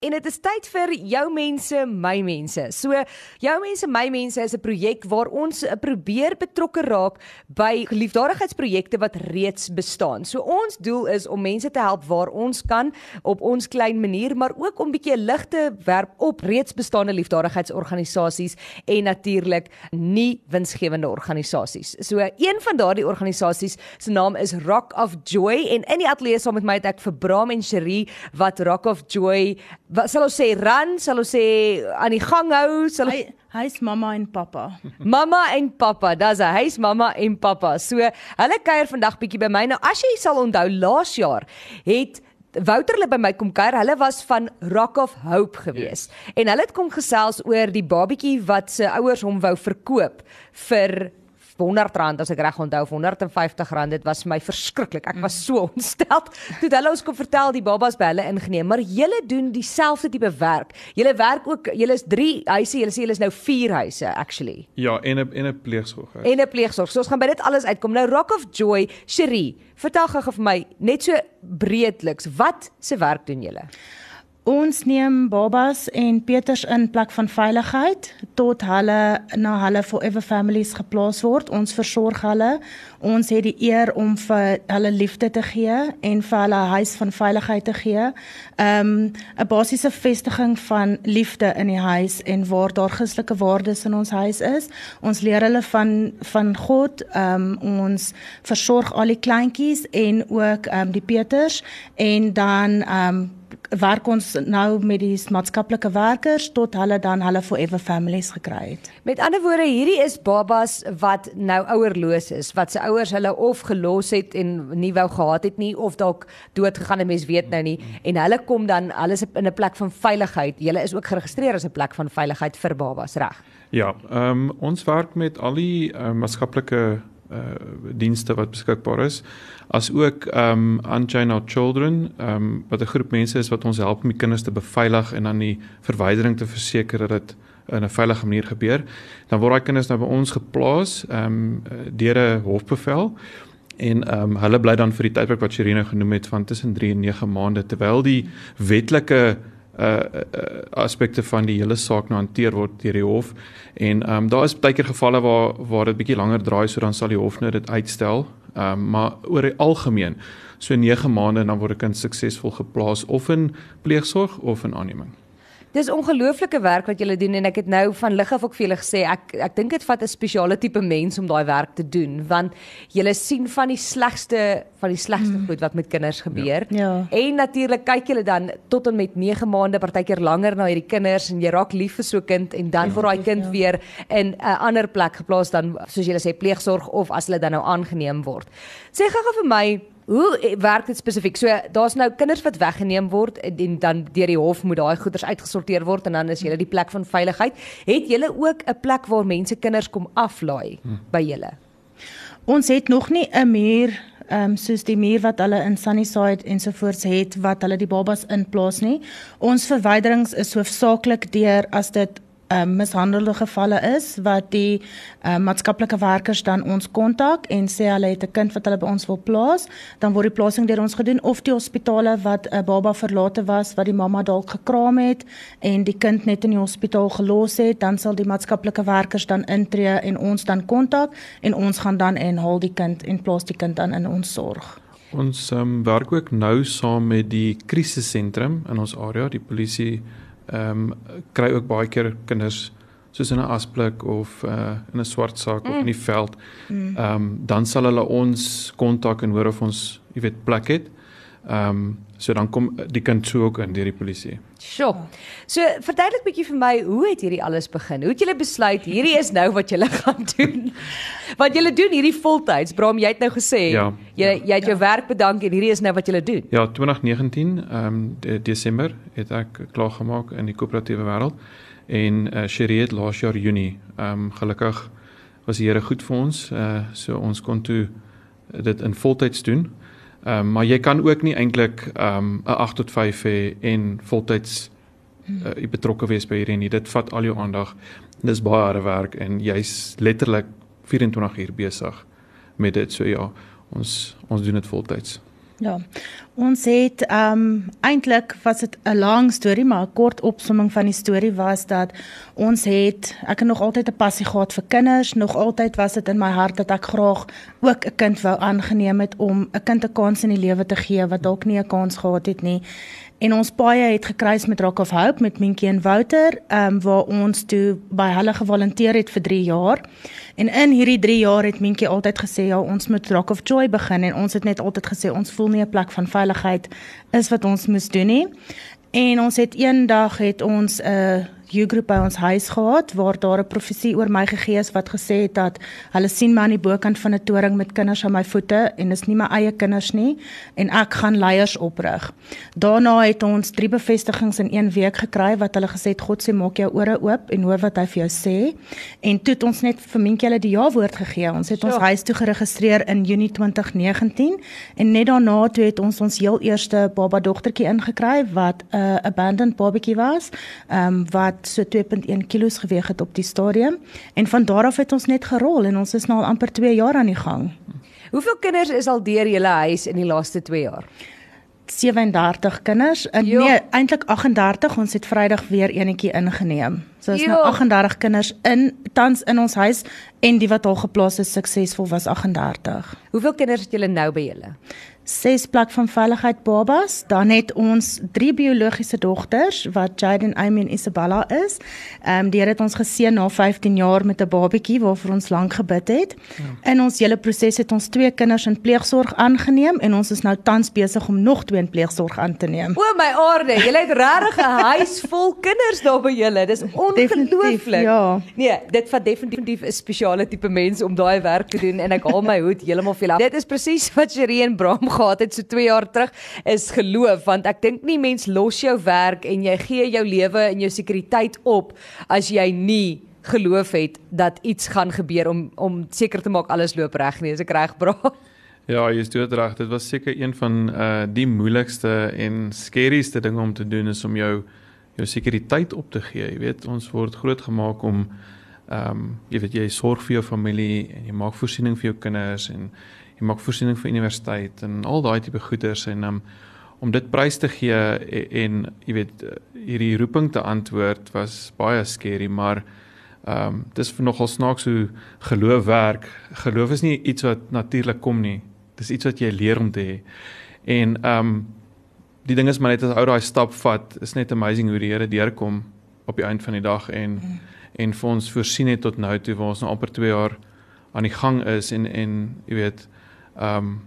En dit is tyd vir jou mense, my mense. So jou mense, my mense is 'n projek waar ons probeer betrokke raak by liefdadigheidsprojekte wat reeds bestaan. So ons doel is om mense te help waar ons kan op ons klein manier, maar ook om bietjie lig te werp op reeds bestaande liefdadigheidsorganisasies en natuurlik nie winsgewende organisasies. So een van daardie organisasies se naam is Rock of Joy en in die ateljee saam met my het ek vir Bram en Cherie wat Rock of Joy wat sal ons sê ran, sal ons sê aan die gang hou, sal hy hy's mamma en pappa. mamma en pappa, dis hy, hy's mamma en pappa. So hulle kuier vandag bietjie by my. Nou as jy sal onthou laas jaar het Wouter hulle by my kom kuier. Hulle was van Rock of Hope gewees. Yes. En hulle het kom gesels oor die babatjie wat se ouers hom wou verkoop vir R100 as ek reg onthou of R150 dit was vir my verskriklik. Ek was so ontstel toe hulle ons kom vertel die babas by hulle ingeneem maar julle doen dieselfde tipe werk. Julle werk ook julle is 3 huise julle sê julle is nou 4 huise actually. Ja en 'n en 'n pleegsorg en 'n pleegsorg. So ons gaan by dit alles uitkom. Nou Rock of Joy Cherie vertel gou vir my net so breedliks wat se werk doen julle Ons neem babas en Peters in plek van veiligheid tot hulle na hulle forever families geplaas word. Ons versorg hulle. Ons het die eer om vir hulle liefde te gee en vir hulle 'n huis van veiligheid te gee. Um 'n basiese vestiging van liefde in die huis en waar daar Christelike waardes in ons huis is. Ons leer hulle van van God. Um ons versorg al die kleintjies en ook um die Peters en dan um werk ons nou met die maatskaplike werkers tot hulle dan hulle forever families gekry het. Met ander woorde, hierdie is babas wat nou ouerloos is, wat se ouers hulle of gelos het en nie wou gehad het nie of dalk dood gegaan het, mens weet nou nie en hulle kom dan alles in 'n plek van veiligheid. Hulle is ook geregistreer as 'n plek van veiligheid vir babas, reg? Ja, ehm um, ons werk met al die uh, maatskaplike uh dienste wat beskikbaar is as ook um Unchained Our Children um wat 'n groep mense is wat ons help om die kinders te beveilig en dan die verwydering te verseker dat dit in 'n veilige manier gebeur dan word daai kinders nou by ons geplaas um deur 'n hofbevel en um hulle bly dan vir die tydperk wat Sherine genoem het van tussen 3 en 9 maande terwyl die wetlike uh, uh aspekte van die hele saak nou hanteer word deur die hof en ehm um, daar is baie keer gevalle waar waar dit bietjie langer draai so dan sal die hof nou dit uitstel. Ehm um, maar oor die algemeen so 9 maande dan word 'n kind suksesvol geplaas of in pleegsorg of in aanneming. Dis ongelooflike werk wat julle doen en ek het nou van lig af ook vir julle gesê ek ek dink dit vat 'n spesiale tipe mens om daai werk te doen want julle sien van die slegste van die slegste mm. goed wat met kinders gebeur. Ja. ja. En natuurlik kyk julle dan tot en met 9 maande partykeer langer na hierdie kinders en jy raak lief vir so 'n kind en dan ja, word daai kind ja. weer in 'n ander plek geplaas dan soos julle sê pleegsorg of as hulle dan nou aangeneem word. Sê gou-gou vir my Hoe eh, werk dit spesifiek? So daar's nou kinders wat weggeneem word en dan deur die hof moet daai goeders uitgesorteer word en dan is julle die plek van veiligheid. Het julle ook 'n plek waar mense kinders kom aflaai hm. by julle? Ons het nog nie 'n muur ehm um, soos die muur wat hulle in Sunnyside ensovoorts het wat hulle die babas inplaas nie. Ons verwyderings is hoofsaaklik deur as dit uh, mishandelde gevalle is wat die uh, maatskaplike werkers dan ons kontak en sê hulle het 'n kind wat hulle by ons wil plaas, dan word die plasing deur ons gedoen of die hospitale wat 'n baba verlate was wat die mamma dalk gekraam het en die kind net in die hospitaal gelos het, dan sal die maatskaplike werkers dan intree en ons dan kontak en ons gaan dan en haal die kind en plaas die kind dan in ons sorg. Ons um, werk ook nou saam met die krisissentrum in ons area, die polisie ehm um, kry ook baie keer kinders soos in 'n asblik of uh in 'n swart sak mm. of in die veld. Mm. Ehm mm. um, dan sal hulle ons kontak en hoor of ons, jy weet, plek het. Ehm um, so dan kom die kind sou ook in deur die polisie. Sjoe. So verduidelik bietjie vir my, hoe het hierdie alles begin? Hoe het julle besluit hierdie is nou wat julle gaan doen? Wat julle doen hierdie voltyds? Bram, jy het nou gesê ja, jy jy het jou ja. werk bedank en hierdie is nou wat julle doen. Ja, 2019 ehm um, de Desember het ek klaar gemaak in die koöperatiewe wêreld en uh, Sherie het laas jaar Junie ehm um, gelukkig was die Here goed vir ons. Uh so ons kon toe dit in voltyds doen. Ehm um, maar jy kan ook nie eintlik ehm um, 'n 8 tot 5 hê en voltyds uh, betrokke wees by hierdie nie. Dit vat al jou aandag. Dis baie harde werk en jy's letterlik 24 uur besig met dit. So ja, ons ons doen dit voltyds. Ja. Ons het ehm um, eintlik was dit 'n lang storie, maar 'n kort opsomming van die storie was dat ons het ek het nog altyd 'n passie gehad vir kinders, nog altyd was dit in my hart dat ek graag ook 'n kind wou aangeneem het om 'n kind 'n kans in die lewe te gee wat dalk nie 'n kans gehad het nie. En ons paie het gekruis met Rock of Hope met Minkie en Wouter, ehm um, waar ons toe by hulle gevolonteer het vir 3 jaar. En in hierdie 3 jaar het Minkie altyd gesê ja, ons moet Rock of Joy begin en ons het net altyd gesê ons voel nie 'n plek van veiligheid is wat ons moes doen nie. En ons het eendag het ons 'n uh, U-groep by ons huis gehad waar daar 'n profesie oor my gegee is wat gesê het dat hulle sien my aan die bokant van 'n toring met kinders aan my voete en dis nie my eie kinders nie en ek gaan leiers oprig. Daarna het ons drie bevestigings in een week gekry wat hulle gesê het God sê maak jou ore oop en hoor wat hy vir jou sê. En toe het ons net vir Mientjie hulle die ja woord gegee. Ons het ons ja. huis toe geregistreer in Junie 2019 en net daarna toe het ons ons heel eerste baba dogtertjie ingekry wat 'n uh, abandoned babatjie was. Ehm um, wat so 2.1 kg geweg het op die stadium en van daar af het ons net gerol en ons is nou al amper 2 jaar aan die gang. Hoeveel kinders is al deur julle huis in die laaste 2 jaar? 37 kinders. En nee, eintlik 38. Ons het Vrydag weer enetjie ingeneem. So is nou 38 kinders in tans in ons huis en die wat al geplaas is suksesvol was 38. Hoeveel kinders het julle nou by julle? Ses plek van veiligheid babas, dan het ons drie biologiese dogters wat Jaden, Amy en Isabella is. Ehm um, die Here het ons geseën na 15 jaar met 'n babatjie waarvoor ons lank gebid het. Ja. In ons hele proses het ons twee kinders in pleegsorg aangeneem en ons is nou tans besig om nog twee in pleegsorg aan te neem. O my aarde, jy het regtig 'n huis vol kinders daar by julle. Dis ongelooflik. Ja. Nee, dit vat definitief 'n spesiale tipe mens om daai werk te doen en ek haal my hoed heeltemal vir julle. Dit is presies wat Sherie en Bram gehad het so 2 jaar terug is geloof want ek dink nie mens los jou werk en jy gee jou lewe en jou sekuriteit op as jy nie geloof het dat iets gaan gebeur om om seker te maak alles loop reg nie as ek reg bra Ja, jy is dood reg. Dit was seker een van uh die moeilikste en skerrieste dinge om te doen is om jou jou sekuriteit op te gee. Jy weet, ons word grootgemaak om ehm um, jy weet jy sorg vir jou familie en jy maak voorsiening vir jou kinders en jy maak voorsiening vir universiteit en al daai tipe goeders en um, om dit prys te gee en, en jy weet hierdie roeping te antwoord was baie skerry maar ehm um, dis nogal snaaks hoe geloof werk. Geloof is nie iets wat natuurlik kom nie. Dis iets wat jy leer om te hê. En ehm um, die ding is maar net as ou daai stap vat, is net amazing hoe die Here deurkom op die einde van die dag en mm. en vir ons voorsien het tot nou toe waar ons nou amper 2 jaar aan die gang is en en jy weet ehm um,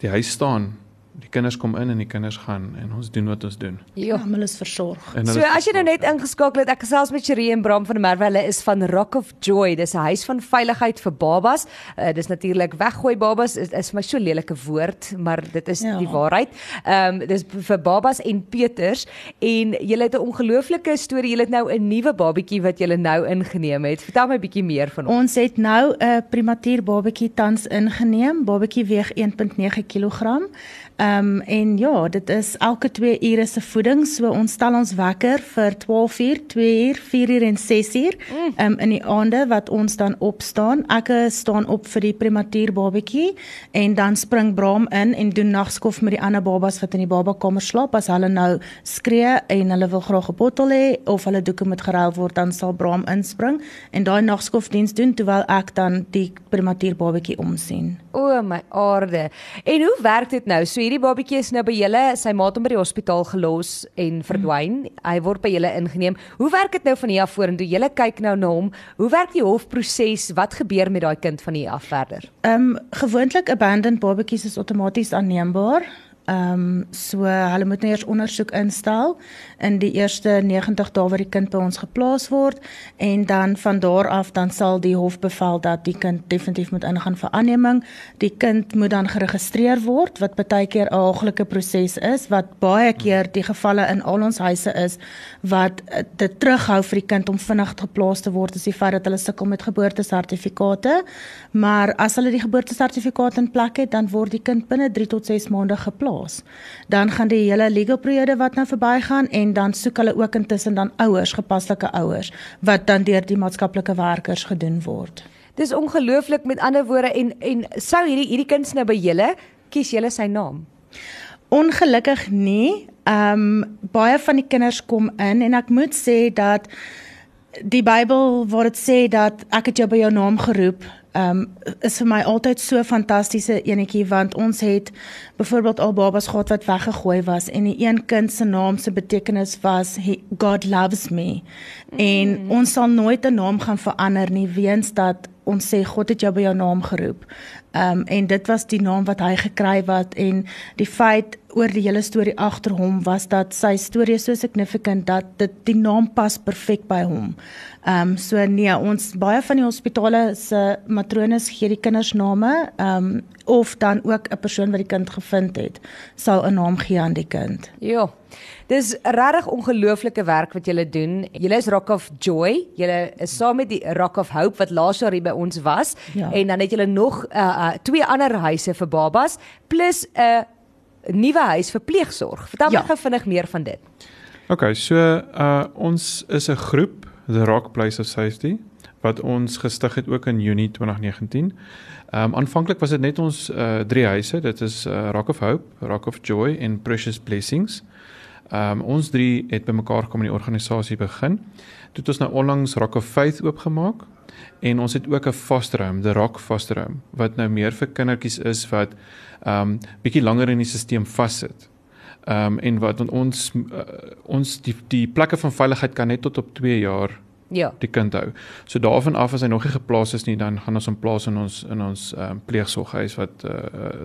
die huis staan die kinders kom in en die kinders gaan en ons doen wat ons doen. Ja, hulle is versorg. So as jy nou net ingeskakel het, ek gesels met Cherie en Bram van der Merwe, hulle is van Rock of Joy. Dis 'n huis van veiligheid vir babas. Uh, dis natuurlik weggooi babas is, is vir my so lelike woord, maar dit is ja. die waarheid. Ehm um, dis vir babas en Peters en julle het 'n ongelooflike storie. Julle het nou 'n nuwe babatjie wat julle nou ingeneem het. Vertel my 'n bietjie meer van hom. Ons het nou 'n prematuur babatjie tans ingeneem. Babatjie weeg 1.9 kg. Ehm um, en ja, dit is elke 2 ure se voeding. So ons stel ons wekker vir 12 uur, 2 uur, 4 uur en 6 uur. Mm. Ehm um, in die aande wat ons dan opstaan. Ek staan op vir die prematuur babatjie en dan spring Bram in en doen nagskof met die ander babas wat in die babakamer slaap. As hulle nou skree en hulle wil graag 'n bottel hê of hulle doeke moet geruil word, dan sal Bram inspring en daai nagskofdiens doen terwyl ek dan die prematuur babatjie omsien. O my aarde. En hoe werk dit nou? So hierdie babatjie is nou by julle, sy ma het hom by die hospitaal gelos en verdwyn. Hmm. Hy word by julle ingeneem. Hoe werk dit nou van hier af vorentoe? Julle kyk nou na hom. Hoe werk die hofproses? Wat gebeur met daai kind van hier af verder? Ehm um, gewoonlik abandoned babatjies is outomaties aanneembaar. Ehm um, so hulle moet nou eers ondersoek instel in die eerste 90 dae wat die kind by ons geplaas word en dan van daar af dan sal die hof bevel dat die kind definitief moet ingaan vir aanneming. Die kind moet dan geregistreer word wat baie keer 'n haaglike proses is wat baie keer die gevalle in al ons huise is wat eh, dit terughou vir die kind om vinnig geplaas te word is die feit dat hulle sukkel met geboortesertifikate. Maar as hulle die geboortesertifikaat in plek het, dan word die kind binne 3 tot 6 maande geplaas plaas. Dan gaan die hele legal periode wat nou verbygaan en dan soek hulle ook intussen dan ouers, gepaslike ouers wat dan deur die maatskaplike werkers gedoen word. Dis ongelooflik met ander woorde en en sou hierdie hierdie kind nou by julle kies julle sy naam. Ongelukkig nie. Ehm um, baie van die kinders kom in en ek moet sê dat die Bybel waar dit sê dat ek het jou by jou naam geroep, ehm um, is vir my altyd so fantastiese enetjie want ons het byvoorbeeld al babas gehad wat weggegooi was en die een kind se naam se betekenis was he, God loves me. Mm. En ons sal nooit 'n naam gaan verander nie weens dat ons sê God het jou by jou naam geroep. Ehm um, en dit was die naam wat hy gekry wat en die feit oor die hele storie agter hom was dat sy storie so significant dat dit die naam pas perfek by hom. Ehm um, so nee, ons baie van die hospitale se matrones gee die kinders name, ehm um, of dan ook 'n persoon wat die kind gevind het, sal 'n naam gee aan die kind. Ja. Dis regtig ongelooflike werk wat julle doen. Julle is Rock of Joy. Julle is saam met die Rock of Hope wat laas jaar hier by ons was ja. en dan het julle nog uh, uh twee ander huise vir babas plus 'n uh, nuwe huis vir pleegsorg. Vertel ja. my gou vinnig meer van dit. OK, so uh ons is 'n groep, The Rock Place of Safety, wat ons gestig het ook in Junie 2019. Ehm um, aanvanklik was dit net ons uh drie huise. Dit is uh, Rock of Hope, Rock of Joy en Precious Blessings. Ehm um, ons drie het bymekaar gekom in die organisasie begin. Toe het ons nou onlangs Rock of Faith oopgemaak en ons het ook 'n foster home, the Rock Foster Home, wat nou meer vir kindertjies is wat ehm um, bietjie langer in die stelsel vassit. Ehm um, en wat ons uh, ons die die plekke van veiligheid kan net tot op 2 jaar ja die kind hou. So daarvan af as hy nog nie geplaas is nie, dan gaan ons hom plaas in ons in ons ehm um, pleegsorghuis wat uh,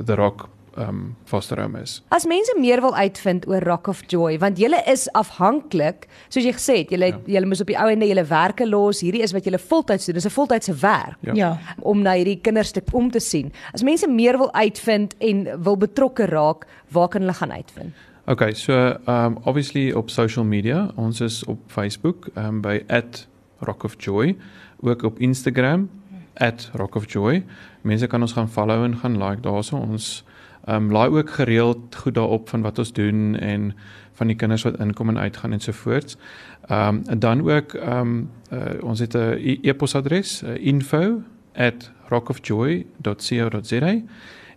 the Rock um foster home is. As mense meer wil uitvind oor Rock of Joy, want julle is afhanklik, soos jy gesê het, julle ja. julle moet op die ou ende julle werke los. Hierdie is wat julle voltyds doen. Dis 'n voltydse werk. Ja. ja. Om na hierdie kinders te kom te sien. As mense meer wil uitvind en wil betrokke raak, waar kan hulle gaan uitvind? Okay, so um obviously op social media, ons is op Facebook um by @rockofjoy, ook op Instagram @rockofjoy. Mense kan ons gaan follow en gaan like daarso. Ons Ehm um, laai ook gereeld goed daarop van wat ons doen en van die kinders wat inkom en uitgaan en so voort. Ehm um, en dan ook ehm um, uh, ons het 'n e e-posadres uh, info@rockofjoy.co.za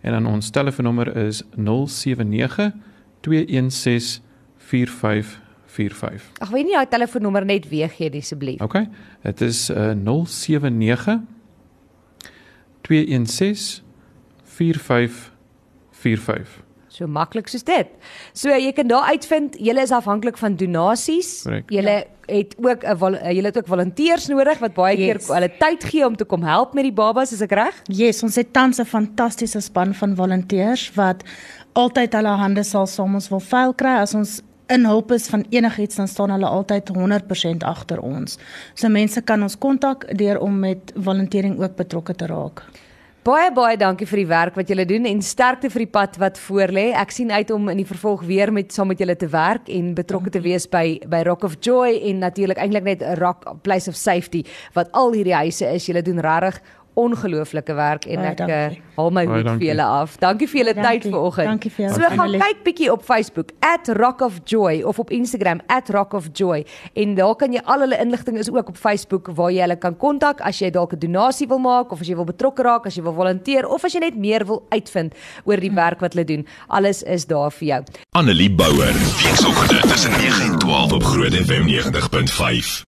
en dan ons telefoonnommer is 079 216 4545. Ag, weet nie jou telefoonnommer net weer gee asseblief. OK. Dit is uh, 079 216 4545. 45. So maklik soos dit. So jy kan daar uitvind, julle is afhanklik van donasies. Julle ja. het ook 'n julle het ook volonteërs nodig wat baie yes. keer hulle tyd gee om te kom help met die babas, is ek reg? Yes, ons het tans 'n fantastiese span van volonteërs wat altyd hulle hande sal saam ons wil vuil kry as ons in hulp is van enigiets dan staan hulle altyd 100% agter ons. So mense kan ons kontak deur om met volontering ook betrokke te raak. Baie baie dankie vir die werk wat julle doen en sterkte vir die pad wat voorlê. Ek sien uit om in die vervolg weer met saam met julle te werk en betrokke te wees by by Rock of Joy en natuurlik eintlik net Rock Place of Safety wat al hierdie huise is. Julle doen regtig ongelooflike werk en ek uh, haal my hoed vir julle af. Dankie vir julle tyd vanoggend. Dankie vir julle. So gaan kyk bietjie op Facebook @rockofjoy of op Instagram @rockofjoy en daar kan jy al hulle inligting is ook op Facebook waar jy hulle kan kontak as jy dalk 'n donasie wil maak of as jy wil betrokke raak, as jy wil volunteer of as jy net meer wil uitvind oor die werk wat hulle doen. Alles is daar vir jou. Annelie Bouwer, weekoggend tussen 9 en 12 op Groot FM 90.5.